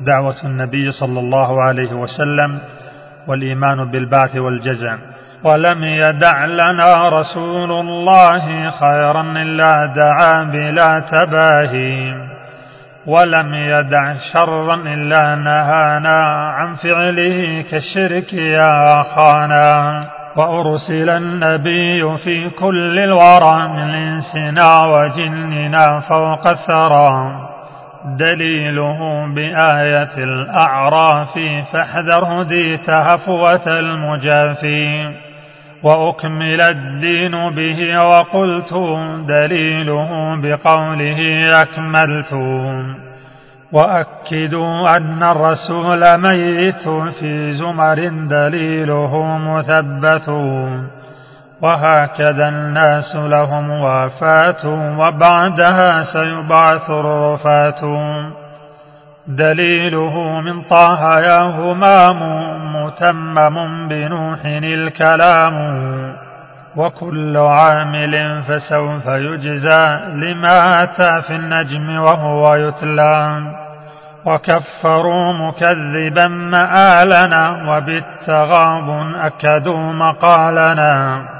دعوة النبي صلى الله عليه وسلم والإيمان بالبعث والجزع ولم يدع لنا رسول الله خيرا إلا دعا بلا تباهي. ولم يدع شرا إلا نهانا عن فعله كالشرك يا أخانا. وأرسل النبي في كل الورى من إنسنا وجننا فوق الثرى. دليله بآية الأعراف فاحذر هديت هفوة المجافي وأكمل الدين به وقلت دليله بقوله أكملت. وأكدوا أن الرسول ميت في زمر دليله مثبت. وهكذا الناس لهم وفاة وبعدها سيبعث الرفاة. دليله من طه يا همام متمم بنوح الكلام. وكل عامل فسوف يجزى لما أتى في النجم وهو يتلى. وكفروا مكذبا مآلنا وبالتغاب أكدوا مقالنا.